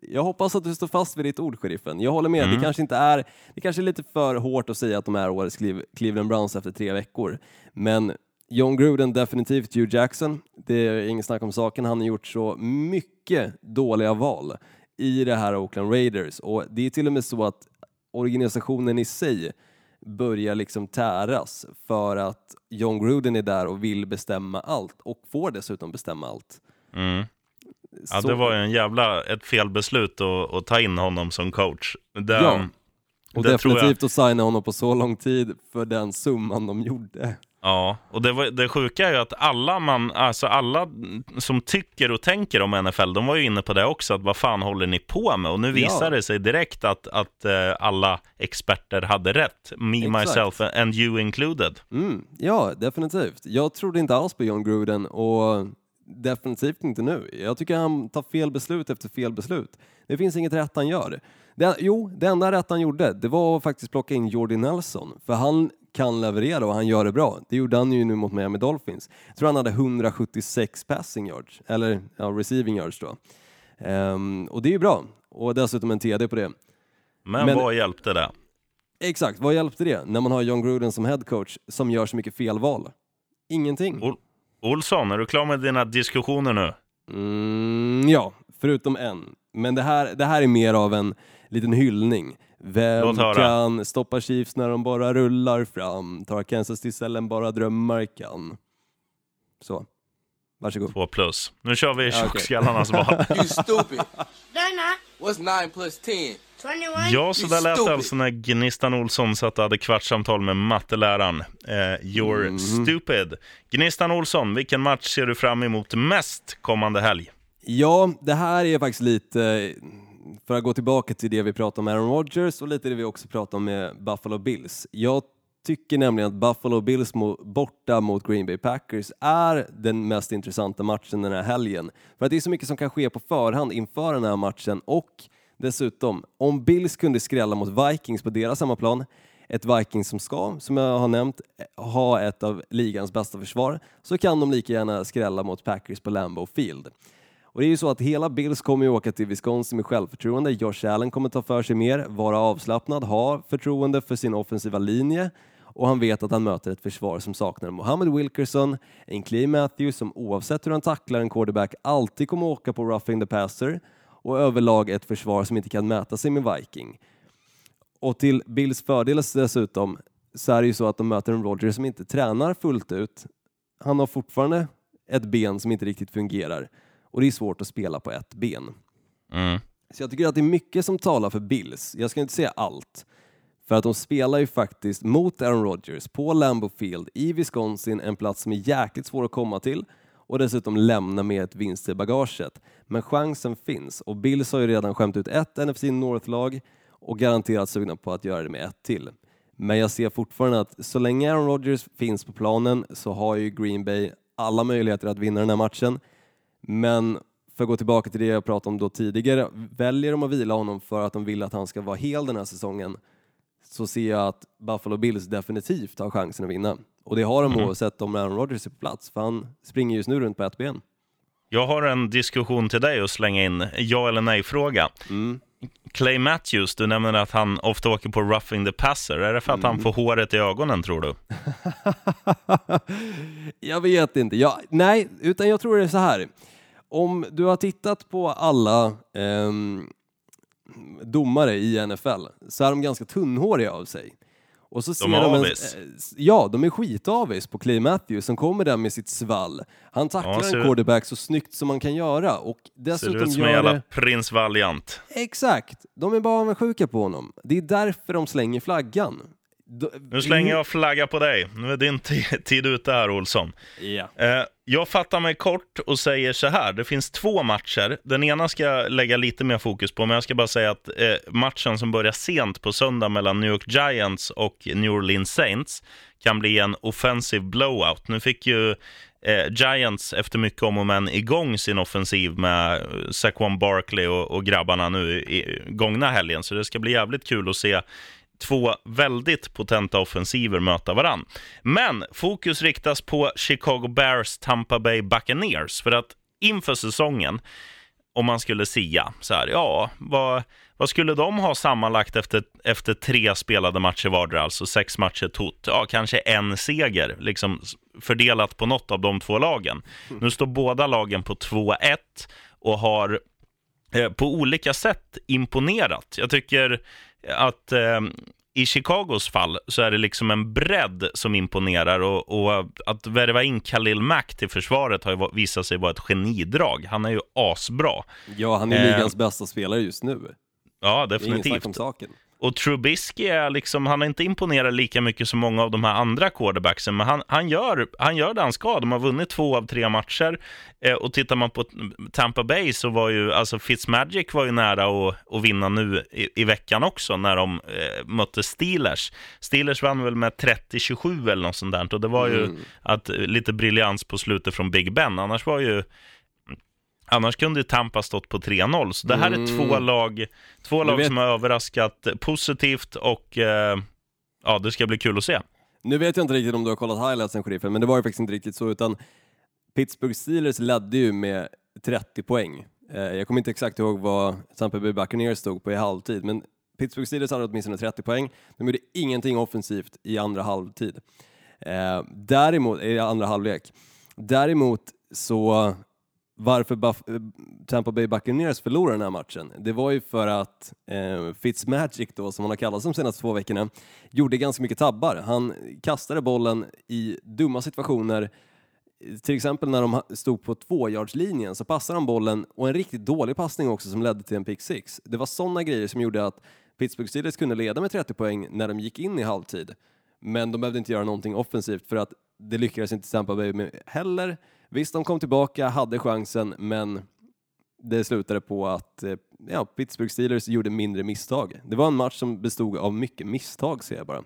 jag hoppas att du står fast vid ditt ord, sheriffen. Jag håller med, det kanske inte är, det kanske är lite för hårt att säga att de är årets Cleve- Cleveland Browns efter tre veckor, men John Gruden definitivt Hugh Jackson, det är ingen snack om saken, han har gjort så mycket dåliga val i det här Oakland Raiders. Och det är till och med så att organisationen i sig börjar liksom täras för att John Gruden är där och vill bestämma allt och får dessutom bestämma allt. Mm. Ja, det var ju en jävla ett felbeslut att, att ta in honom som coach. Det, Ja. och tror jag- definitivt att signa honom på så lång tid för den summan de gjorde. Ja, och det, var, det sjuka är ju att alla, man, alltså alla som tycker och tänker om NFL, de var ju inne på det också, att vad fan håller ni på med? Och nu visar Ja. det sig direkt att, att eh, alla experter hade rätt. Me, Exakt. myself and you included. Mm, ja, definitivt. Jag trodde inte alls på John Gruden och definitivt inte nu. Jag tycker han tar fel beslut efter fel beslut. Det finns inget rätt han gör. Det, jo, det enda rätt han gjorde, det var att faktiskt plocka in Jordy Nelson, för han kan leverera och han gör det bra. Det gjorde han ju nu mot Miami Dolphins. Jag tror han hade 176 passing yards, eller ja, receiving yards då. Ehm, och det är ju bra. Och dessutom en TD på det. Men, Men- vad hjälpte det? Exakt, vad hjälpte det när man har John Gruden som head coach som gör så mycket felval? Ingenting. Ol- Olsson, är du klar med dina diskussioner nu? Mm, ja, förutom en. Men det här, det här är mer av en liten hyllning. Vem kan stoppa Chiefs när de bara rullar fram? Tar Kansas till cellen bara drömmar kan? Så, varsågod. Två plus. Nu kör vi tjockskallarnas val. You stupid. What's 9 plus 10? 21. Ja, så där lät det alltså när Gnistan Olsson satt och hade kvartssamtal med matteläraren. Eh, you're Mhm. stupid. Gnistan Olsson, vilken match ser du fram emot mest kommande helg? Ja, det här är faktiskt lite, för att gå tillbaka till det vi pratade om med Aaron Rodgers och lite det vi också pratade om med Buffalo Bills. Jag tycker nämligen att Buffalo Bills borta mot Green Bay Packers är den mest intressanta matchen den här helgen. För att det är så mycket som kan ske på förhand inför den här matchen och dessutom, om Bills kunde skrälla mot Vikings på deras hemmaplan, ett Vikings som ska, som jag har nämnt, ha ett av ligans bästa försvar, så kan de lika gärna skrälla mot Packers på Lambeau Field. Och det är ju så att hela Bills kommer ju åka till Wisconsin med självförtroende. Josh Allen kommer ta för sig mer, vara avslappnad, ha förtroende för sin offensiva linje och han vet att han möter ett försvar som saknar Mohammed Wilkerson, en Clay Matthews som oavsett hur han tacklar en quarterback alltid kommer åka på roughing the passer och överlag ett försvar som inte kan mäta sig med Viking. Och till Bills fördel dessutom så är det ju så att de möter en Rodgers som inte tränar fullt ut. Han har fortfarande ett ben som inte riktigt fungerar och det är svårt att spela på ett ben. Mm. Så jag tycker att det är mycket som talar för Bills. Jag ska inte säga allt. För att de spelar ju faktiskt mot Aaron Rodgers på Lambeau Field i Wisconsin, en plats som är jäkligt svår att komma till och dessutom lämna med ett vinst i bagaget. Men chansen finns och Bills har ju redan skämt ut ett NFC North-lag och garanterat sugna på att göra det med ett till. Men jag ser fortfarande att så länge Aaron Rodgers finns på planen så har ju Green Bay alla möjligheter att vinna den här matchen. Men för att gå tillbaka till det jag pratade om då tidigare, väljer de att vila honom för att de vill att han ska vara hel den här säsongen så ser jag att Buffalo Bills definitivt har chansen att vinna. Och det har de oavsett om Aaron Rodgers är på plats, för han springer just nu runt på ett ben. Jag har en diskussion till dig att slänga in. Ja eller nej-fråga. Mm. Clay Matthews, du nämner att han ofta åker på roughing the passer. Är det för att Mm. han får håret i ögonen, tror du? jag vet inte. Jag, nej, utan jag tror det är så här. Om du har tittat på alla ehm, domare i NFL så är de ganska tunnhåriga av sig. Och så ser är de avis. eh, ja, de är skitavis på Clay Matthews som kommer där med sitt svall. Han tacklar Ja, ser- en quarterback så snyggt som man kan göra och Ser dessutom ut som en jävla det... prins Valiant. Exakt! De är bara avundsjuka på honom. Det är därför de slänger flaggan. De- Nu slänger jag flagga på dig. Nu är din ti- tid ute här, Olsson. Ja. Eh, jag fattar mig kort och säger så här. Det finns två matcher. Den ena ska jag lägga lite mer fokus på, men jag ska bara säga att eh, matchen som börjar sent på söndag mellan New York Giants och New Orleans Saints kan bli en offensive blowout. Nu fick ju eh, Giants efter mycket om och men igång sin offensiv med eh, Saquon Barkley och, och grabbarna nu i, i gångna helgen, så det ska bli jävligt kul att se två väldigt potenta offensiver möta varann. Men fokus riktas på Chicago Bears, Tampa Bay Buccaneers, för att inför säsongen, om man skulle sia, så här, ja, vad, vad skulle de ha sammanlagt efter, efter tre spelade matcher vardera, alltså sex matcher tot? Ja, kanske en seger, liksom fördelat på något av de två lagen. Nu står båda lagen på 2-1 och har eh, på olika sätt imponerat. Jag tycker att eh, i Chicagos fall så är det liksom en bredd som imponerar och, och att värva in Khalil Mack till försvaret har ju visat sig vara ett genidrag. Han är ju asbra. Ja, han är Eh, ligans bästa spelare just nu. Ja, Det är definitivt. om saken. Och Trubisky är liksom, han har inte imponerat lika mycket som många av de här andra quarterbacksen, men han, han, gör, han gör det han ska. De har vunnit två av tre matcher. Eh, och tittar man på Tampa Bay så var ju, alltså Fitzmagic var ju nära att, att vinna nu i, i veckan också när de eh, mötte Steelers. Steelers vann väl med 30-27 eller något sånt där. Och det var ju att, lite briljans på slutet från Big Ben. Annars var ju Annars kunde Tampa stått på 3-0. Så det här är två lag, två lag som har överraskat positivt och eh, ja, det ska bli kul att se. Nu vet jag inte riktigt om du har kollat highlightsen, sheriffen, men det var ju faktiskt inte riktigt så, utan Pittsburgh Steelers ledde ju med 30 poäng. Eh, jag kommer inte exakt ihåg vad Tampa Bay Buccaneers stod på i halvtid, men Pittsburgh Steelers hade åtminstone 30 poäng. De gjorde ingenting offensivt i andra halvtid. Eh, däremot, i andra halvlek. Däremot så varför Buff- eh, Tampa Bay Buccaneers förlorade den här matchen, det var ju för att eh, Fitzmagic då, som han har kallats de senaste två veckorna, gjorde ganska mycket tabbar. Han kastade bollen i dumma situationer, till exempel när de stod på tvåyardslinjen så passade han bollen och en riktigt dålig passning också som ledde till en pick six. Det var sådana grejer som gjorde att Pittsburgh Steelers kunde leda med 30 poäng när de gick in i halvtid. Men de behövde inte göra någonting offensivt för att det lyckades inte Tampa Bay med heller. Visst, de kom tillbaka, hade chansen, men det slutade på att eh, ja, Pittsburgh Steelers gjorde mindre misstag. Det var en match som bestod av mycket misstag, ser jag bara.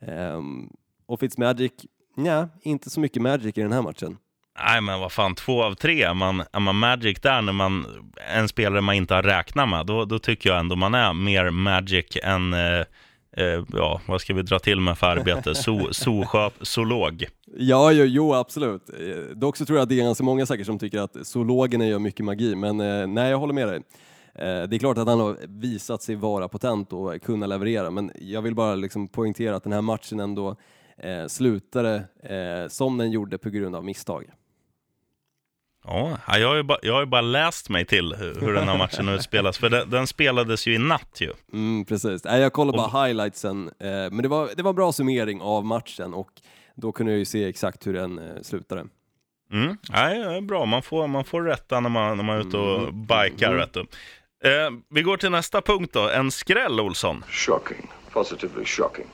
Ehm, och Fitzmagic, nja, inte så mycket magic i den här matchen. Nej, men vad fan, två av tre. Är man, är man Magic där när man en spelare man inte har räknat med, då, då tycker jag ändå man är mer Magic än, eh, eh, ja, vad ska vi dra till med för arbete? So, zoosköp, zoolog. Ja, jo, jo absolut. Eh, Dock så tror jag att det är ganska många säkert som tycker att zoologerna gör mycket magi, men eh, nej, jag håller med dig. Eh, det är klart att han har visat sig vara potent och kunna leverera, men jag vill bara liksom poängtera att den här matchen ändå eh, slutade eh, som den gjorde på grund av misstag. Ja, jag har, ju bara, jag har ju bara läst mig till hur, hur den här matchen utspelas, för den, den spelades ju i natt ju. Mm, precis. Jag kollade bara highlightsen, eh, men det var, det var en bra summering av matchen och då kunde jag ju se exakt hur den eh, slutade. Mm. Nej, det är bra. Man får, man får rätta när man, när man är ute och bikar. Vet du. Eh, vi går till nästa punkt då. En skräll, Olsson. Shocking. Positively shocking.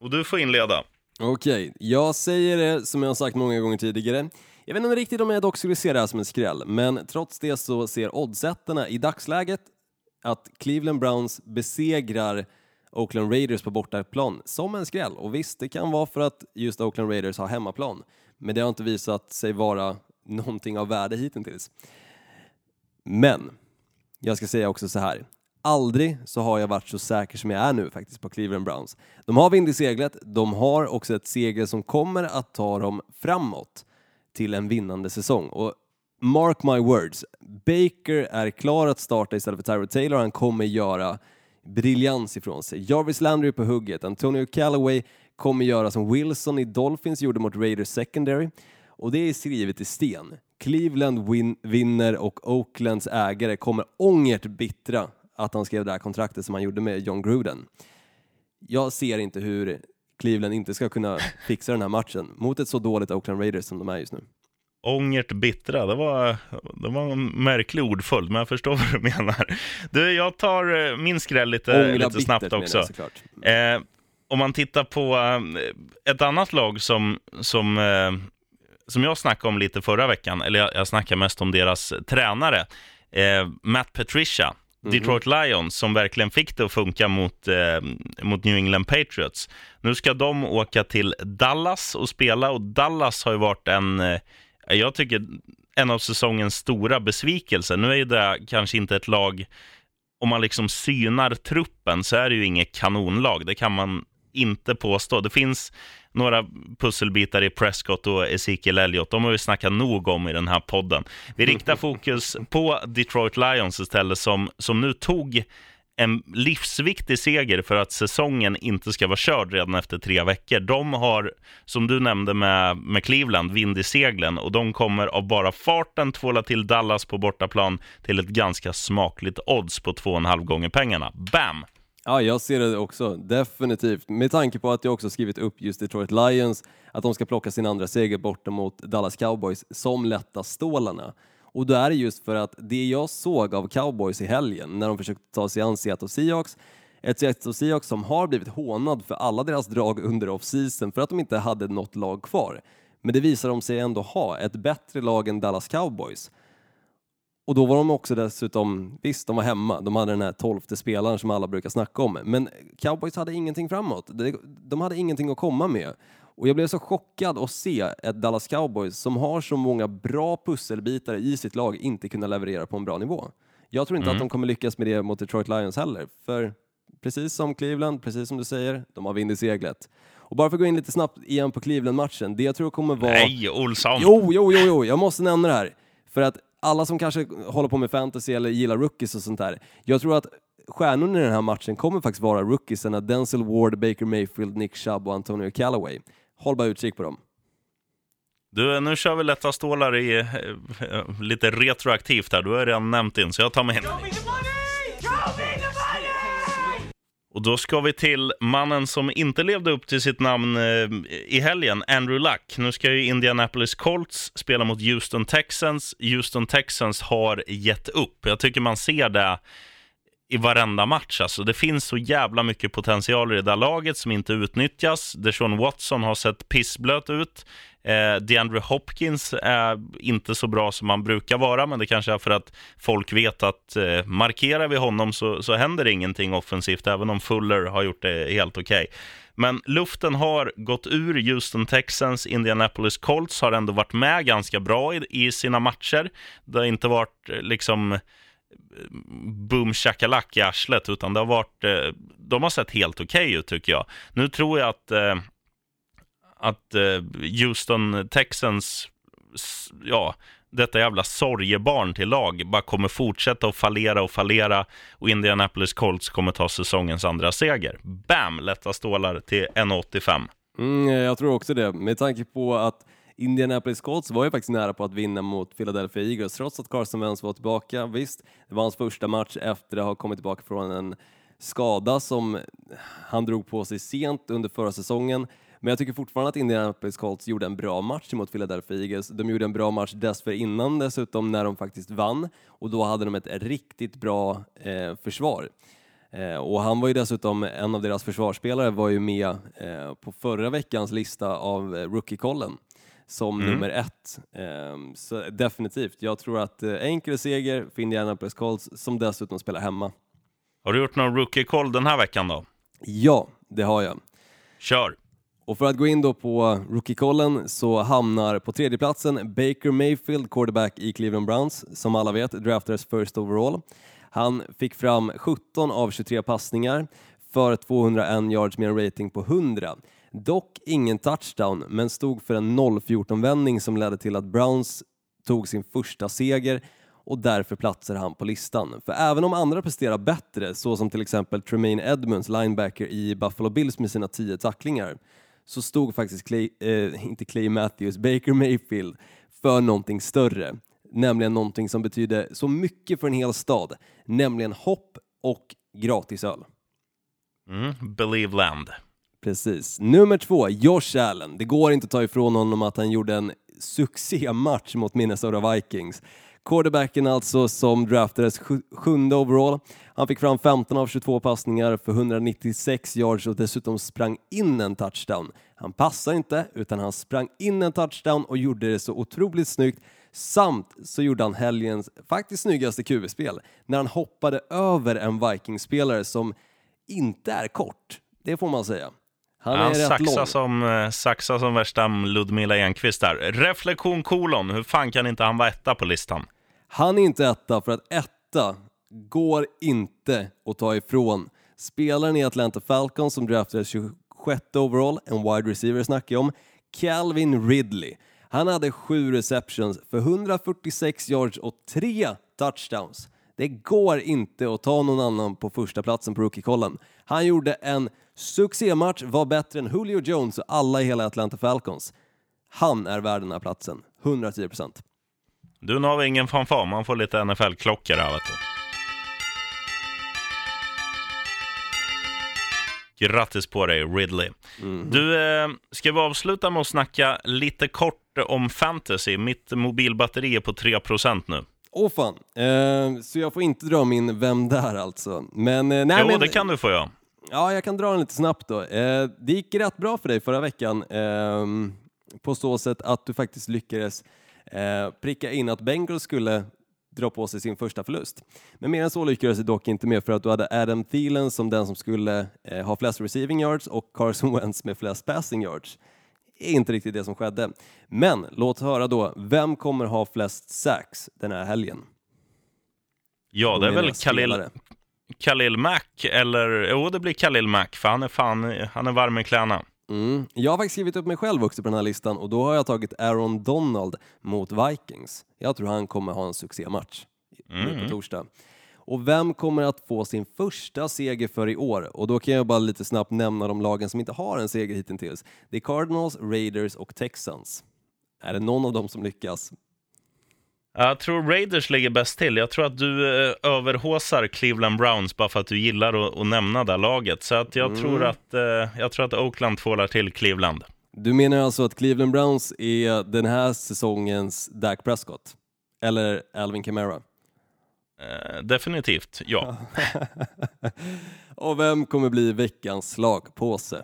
Och du får inleda. Okej, jag säger det som jag har sagt många gånger tidigare. Jag vet inte riktigt om jag dock skulle se det här som en skräll, men trots det så ser oddsättarna i dagsläget att Cleveland Browns besegrar Oakland Raiders på bortaplan som en skräll. Och visst, det kan vara för att just Oakland Raiders har hemmaplan, men det har inte visat sig vara någonting av värde hittills. Men, jag ska säga också så här. Aldrig så har jag varit så säker som jag är nu faktiskt på Cleveland Browns. De har vind i seglet, de har också ett segel som kommer att ta dem framåt till en vinnande säsong. Och mark my words, Baker är klar att starta istället för Tyrod Taylor. Han kommer göra briljans ifrån sig. Jarvis Landry är på hugget. Antonio Callaway kommer göra som Wilson i Dolphins gjorde mot Raiders secondary. Och det är skrivet i sten. Cleveland win vinner och Oaklands ägare kommer ångert bittra att han skrev det här kontraktet som han gjorde med John Gruden. Jag ser inte hur Cleveland inte ska kunna fixa den här matchen mot ett så dåligt Oakland Raiders som de är just nu. Ångert bittra, det var, det var en märklig ordföljd, men jag förstår vad du menar. Du, jag tar eh, min skräll lite, Ångra lite snabbt också. jag. Eh, om man tittar på eh, ett annat lag som, som, eh, som jag snackade om lite förra veckan, eller jag, jag snackar mest om deras tränare, eh, Matt Patricia, Mm-hmm. Detroit Lions, som verkligen fick det att funka mot, eh, mot New England Patriots. Nu ska de åka till Dallas och spela, och Dallas har ju varit en, eh, jag tycker, en av säsongens stora besvikelser. Nu är ju det kanske inte ett lag om man liksom synar truppen så är det ju inget kanonlag. Det kan man inte påstå. Det finns några pusselbitar i Prescott och Ezekiel Elliott. De har vi snackat nog om i den här podden. Vi riktar fokus på Detroit Lions istället, som, som nu tog en livsviktig seger för att säsongen inte ska vara körd redan efter tre veckor. De har, som du nämnde med, med Cleveland, vind i seglen och de kommer av bara farten tvåla till Dallas på bortaplan till ett ganska smakligt odds på två och en halv gånger pengarna. Bam! Ja, jag ser det också, definitivt. Med tanke på att jag också skrivit upp just Detroit Lions, att de ska plocka sin andra seger borta mot Dallas Cowboys som lätta stålarna. Och då är det just för att det jag såg av cowboys i helgen när de försökte ta sig an Seattle Seahawks, ett Seattle Seahawks som har blivit hånad för alla deras drag under off-season för att de inte hade något lag kvar. Men det visar de sig ändå ha, ett bättre lag än Dallas Cowboys. Och då var de också dessutom, visst de var hemma, de hade den här tolfte spelaren som alla brukar snacka om, men Cowboys hade ingenting framåt. De hade ingenting att komma med. Och jag blev så chockad att se ett Dallas Cowboys som har så många bra pusselbitar i sitt lag inte kunna leverera på en bra nivå. Jag tror inte Mm. att de kommer lyckas med det mot Detroit Lions heller, för precis som Cleveland, precis som du säger, de har vind i seglet. Och bara för att gå in lite snabbt igen på Cleveland-matchen, det jag tror kommer vara... Nej, Olsson! Jo, jo, jo, jo, jag måste nämna det här. För att alla som kanske håller på med fantasy eller gillar rookies och sånt där, jag tror att stjärnorna i den här matchen kommer faktiskt vara rookiesarna Denzel Ward, Baker Mayfield, Nick Chubb och Antonio Callaway. Håll bara utkik på dem. Du, nu kör vi lätta stålar i eh, lite retroaktivt här. Du har redan nämnt in, så jag tar mig in. Och då ska vi till mannen som inte levde upp till sitt namn eh, i helgen, Andrew Luck. Nu ska ju Indianapolis Colts spela mot Houston Texans. Houston Texans har gett upp. Jag tycker man ser det i varenda match. Alltså, det finns så jävla mycket potential i det där laget som inte utnyttjas. Deshaun Watson har sett pissblöt ut. Eh, DeAndre Hopkins är inte så bra som han brukar vara, men det kanske är för att folk vet att eh, markerar vi honom så, så händer ingenting offensivt, även om Fuller har gjort det helt okej. Men luften har gått ur Houston Texans, Indianapolis Colts har ändå varit med ganska bra i, i sina matcher. Det har inte varit eh, liksom boom shakalak i arslet, utan det har varit, eh, de har sett helt okej ut tycker jag. Nu tror jag att, eh, att eh, Houston Texans, ja, detta jävla sorgebarn till lag bara kommer fortsätta att fallera och fallera och Indianapolis Colts kommer ta säsongens andra seger. Bam! Lätta stålar till 1,85. Mm, jag tror också det, med tanke på att Indianapolis Colts var ju faktiskt nära på att vinna mot Philadelphia Eagles trots att Carson Wentz var tillbaka. Visst, det var hans första match efter att ha kommit tillbaka från en skada som han drog på sig sent under förra säsongen. Men jag tycker fortfarande att Indianapolis Colts gjorde en bra match mot Philadelphia Eagles. De gjorde en bra match dessförinnan dessutom när de faktiskt vann och då hade de ett riktigt bra eh, försvar. Eh, och han var ju dessutom, en av deras försvarsspelare var ju med eh, på förra veckans lista av eh, rookie-kollen som nummer ett. Eh, så definitivt, jag tror att eh, enkel seger för Indianapolis Colts som dessutom spelar hemma. Har du gjort någon rookie-koll den här veckan då? Ja, det har jag. Kör! Och för att gå in då på rookie-kollen så hamnar på tredjeplatsen Baker Mayfield, quarterback i Cleveland Browns, som alla vet draftades first overall. Han fick fram 17 av 23 passningar för 201 yards med en rating på 100. Dock ingen touchdown, men stod för en 0-14-vändning som ledde till att Browns tog sin första seger och därför platsar han på listan. För även om andra presterar bättre, såsom till exempel Tremaine Edmonds, linebacker i Buffalo Bills med sina tio tacklingar, så stod faktiskt Clay, eh, inte Clay Matthews, Baker Mayfield för någonting större. Nämligen någonting som betyder så mycket för en hel stad, nämligen hopp och gratisöl. Mm, Believe Land. Precis. Nummer två, Josh Allen. Det går inte att ta ifrån honom att han gjorde en succématch mot Minnesota Vikings. Quarterbacken alltså som draftades sjunde overall. Han fick fram 15 av 22 passningar för 196 yards och dessutom sprang in en touchdown. Han passade inte, utan han sprang in en touchdown och gjorde det så otroligt snyggt. Samt så gjorde han helgens faktiskt snyggaste QB-spel när han hoppade över en Vikings-spelare som inte är kort. Det får man säga. Han är Han saxar som, eh, saxar som värsta Ludmila Enqvist där. Reflektion kolon, hur fan kan inte han vara etta på listan? Han är inte etta för att etta går inte att ta ifrån spelaren i Atlanta Falcons som draftades 27 sjätte overall, en wide receiver snackar jag om, Calvin Ridley. Han hade sju receptions för 146 yards och tre touchdowns. Det går inte att ta någon annan på första platsen på rookie-kollen. Han gjorde en succématch, var bättre än Julio Jones och alla i hela Atlanta Falcons. Han är värd den här platsen, 110 procent. Du, nu har vi ingen fanfar. Man får lite NFL-klockor här, vet du. Grattis på dig, Ridley. Du, eh, ska vi avsluta med att snacka lite kort om fantasy? Mitt mobilbatteri är på 3% nu. Åh fan, eh, så jag får inte dra min Vem där alltså. Men, eh, nej, jo, men, det kan du få göra. Ja, jag kan dra den lite snabbt då. Eh, det gick rätt bra för dig förra veckan ehm, på så sätt att du faktiskt lyckades eh, pricka in att Bengals skulle dra på sig sin första förlust. Men mer än så lyckades du dock inte med för att du hade Adam Thielen som den som skulle eh, ha flest receiving yards och Carson Wentz med flest passing yards. Är inte riktigt det som skedde. Men låt höra då, vem kommer ha flest sacks den här helgen? Ja, det är väl Khalil. Khalil Mack, eller jo, det blir Khalil Mack, för han är fan, han är varm i kläderna. Mm. Jag har faktiskt skrivit upp mig själv också på den här listan och då har jag tagit Aaron Donald mot Vikings. Jag tror han kommer ha en succématch nu på torsdag. Och vem kommer att få sin första seger för i år? Och då kan jag bara lite snabbt nämna de lagen som inte har en seger hittills. Det är Cardinals, Raiders och Texans. Är det någon av dem som lyckas? Jag tror Raiders ligger bäst till. Jag tror att du eh, överhåsar Cleveland Browns bara för att du gillar att, att nämna det laget. Så att jag, tror att, eh, jag tror att Oakland tvålar till Cleveland. Du menar alltså att Cleveland Browns är den här säsongens Dak Prescott? Eller Alvin Kamara? Eh, definitivt, ja. Och vem kommer bli veckans slagpåse?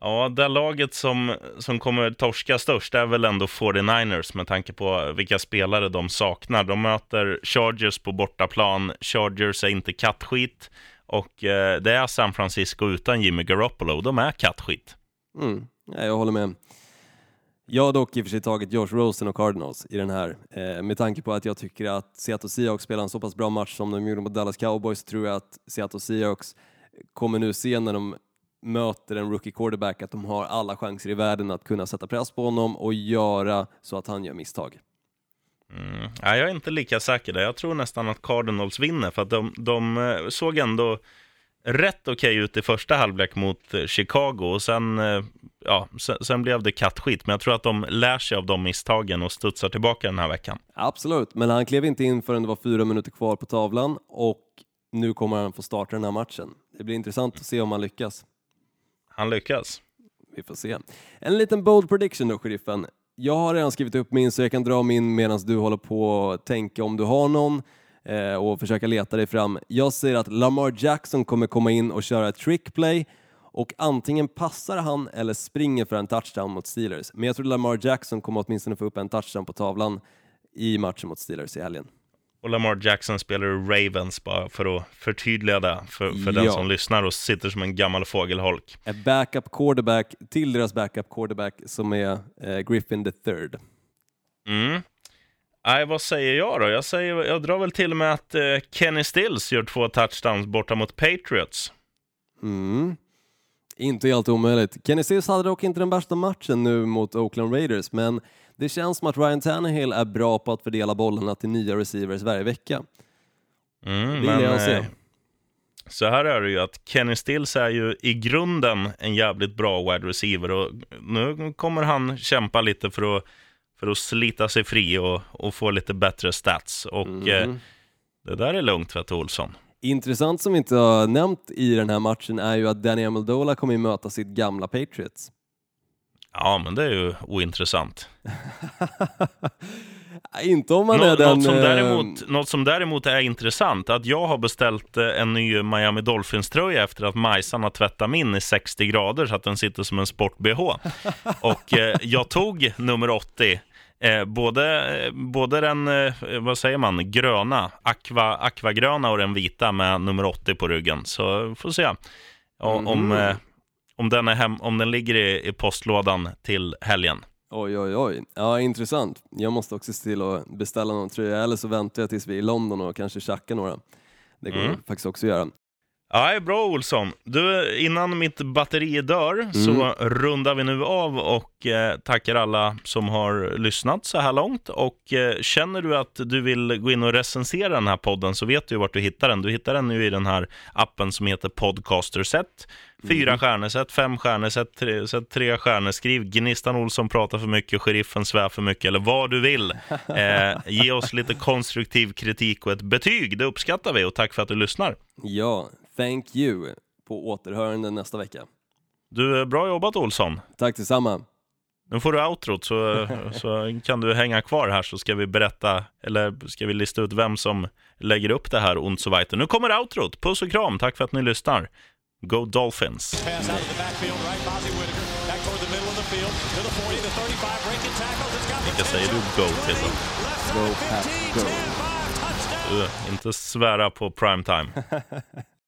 Ja, det laget som, som kommer torska störst är väl ändå 49ers med tanke på vilka spelare de saknar. De möter Chargers på bortaplan. Chargers är inte kattskit och eh, det är San Francisco utan Jimmy Garoppolo. De är kattskit. Mm, ja, jag håller med. Jag har dock i och för sig tagit Josh Rosen och Cardinals i den här. Eh, med tanke på att jag tycker att Seattle Seahawks spelar en så pass bra match som de gjorde mot Dallas Cowboys tror jag att Seattle Seahawks kommer nu se när de möter en rookie quarterback att de har alla chanser i världen att kunna sätta press på honom och göra så att han gör misstag. Mm. Ja, jag är inte lika säker där. Jag tror nästan att Cardinals vinner, för att de, de eh, såg ändå rätt okej ut i första halvlek mot eh, Chicago och sen, eh, ja, sen, sen blev det kattskit. Men jag tror att de lär sig av de misstagen och studsar tillbaka den här veckan. Absolut, men han klev inte in förrän det var fyra minuter kvar på tavlan och nu kommer han få starta den här matchen. Det blir intressant att se om han lyckas. Han lyckas. Vi får se. En liten bold prediction då, sheriffen. Jag har redan skrivit upp min så jag kan dra min medan du håller på att tänka om du har någon eh, och försöka leta dig fram. Jag säger att Lamar Jackson kommer komma in och köra ett trick play och antingen passar han eller springer för en touchdown mot Steelers. Men jag tror Lamar Jackson kommer åtminstone få upp en touchdown på tavlan i matchen mot Steelers i helgen. Och Lamar Jackson spelar Ravens, bara för att förtydliga det för, för den Ja. som lyssnar och sitter som en gammal fågelholk. Ett backup quarterback till deras backup quarterback som är eh, Griffin the third. Mm. Nej, vad säger jag då? Jag, säger, jag drar väl till med att eh, Kenny Stills gör två touchdowns borta mot Patriots. Mm. Inte helt omöjligt. Kenny Stills hade dock inte den värsta matchen nu mot Oakland Raiders, men det känns som att Ryan Tannehill är bra på att fördela bollarna till nya receivers varje vecka. Mm, Det gillar jag att se. eh, så här är det ju att Kenny Stills är ju i grunden en jävligt bra wide receiver och nu kommer han kämpa lite för att, för att slita sig fri och, och få lite bättre stats. Och eh, det där är lugnt för Olsson. Intressant som vi inte har nämnt i den här matchen är ju att Danny Amendola kommer att möta sitt gamla Patriots. Ja, men det är ju ointressant. inte om man Nå- är den... något, som eh, däremot, något som däremot är intressant, att jag har beställt eh, en ny Miami Dolphins-tröja efter att Majsan har tvättat min i 60 grader så att den sitter som en sport-bh. Och eh, jag tog nummer 80, eh, både, eh, både den, eh, vad säger man, gröna, aqua, aquagröna och den vita med nummer 80 på ryggen. Så får se om, om, eh, om, den, är hem, om den ligger i, i postlådan till helgen. Oj, oj, oj. Ja, intressant. Jag måste också se till att beställa någon tröja, eller så väntar jag tills vi är i London och kanske tjackar några. Det går Mm. faktiskt också att göra. Ja, bra Olsson. Du, innan mitt batteri dör så rundar vi nu av och eh, tackar alla som har lyssnat så här långt. Och eh, känner du att du vill gå in och recensera den här podden så vet du ju vart du hittar den. Du hittar den nu i den här appen som heter Podcaster Set. Fyra stjärnor, sätt fem stjärnor, sätt tre, sätt tre stjärnor. Skriv Gnistan Olsson pratar för mycket, sheriffen svär för mycket eller vad du vill. Eh, ge oss lite konstruktiv kritik och ett betyg. Det uppskattar vi och tack för att du lyssnar. Ja, thank you. På återhörande nästa vecka. Du, bra jobbat Olsson. Tack detsamma. Nu får du outrot så, så kan du hänga kvar här så ska vi berätta, eller ska vi lista ut vem som lägger upp det här und so weiter. Nu kommer outrot. Puss och kram. Tack för att ni lyssnar. Go Dolphins! Pass out of the backfield, right? Bozzy Whitaker. Back toward the middle of the field. To the 40, the 35, breaking tackles. It's got Vilka säger du go till då? Go Pack, go. Du, inte svära på primetime.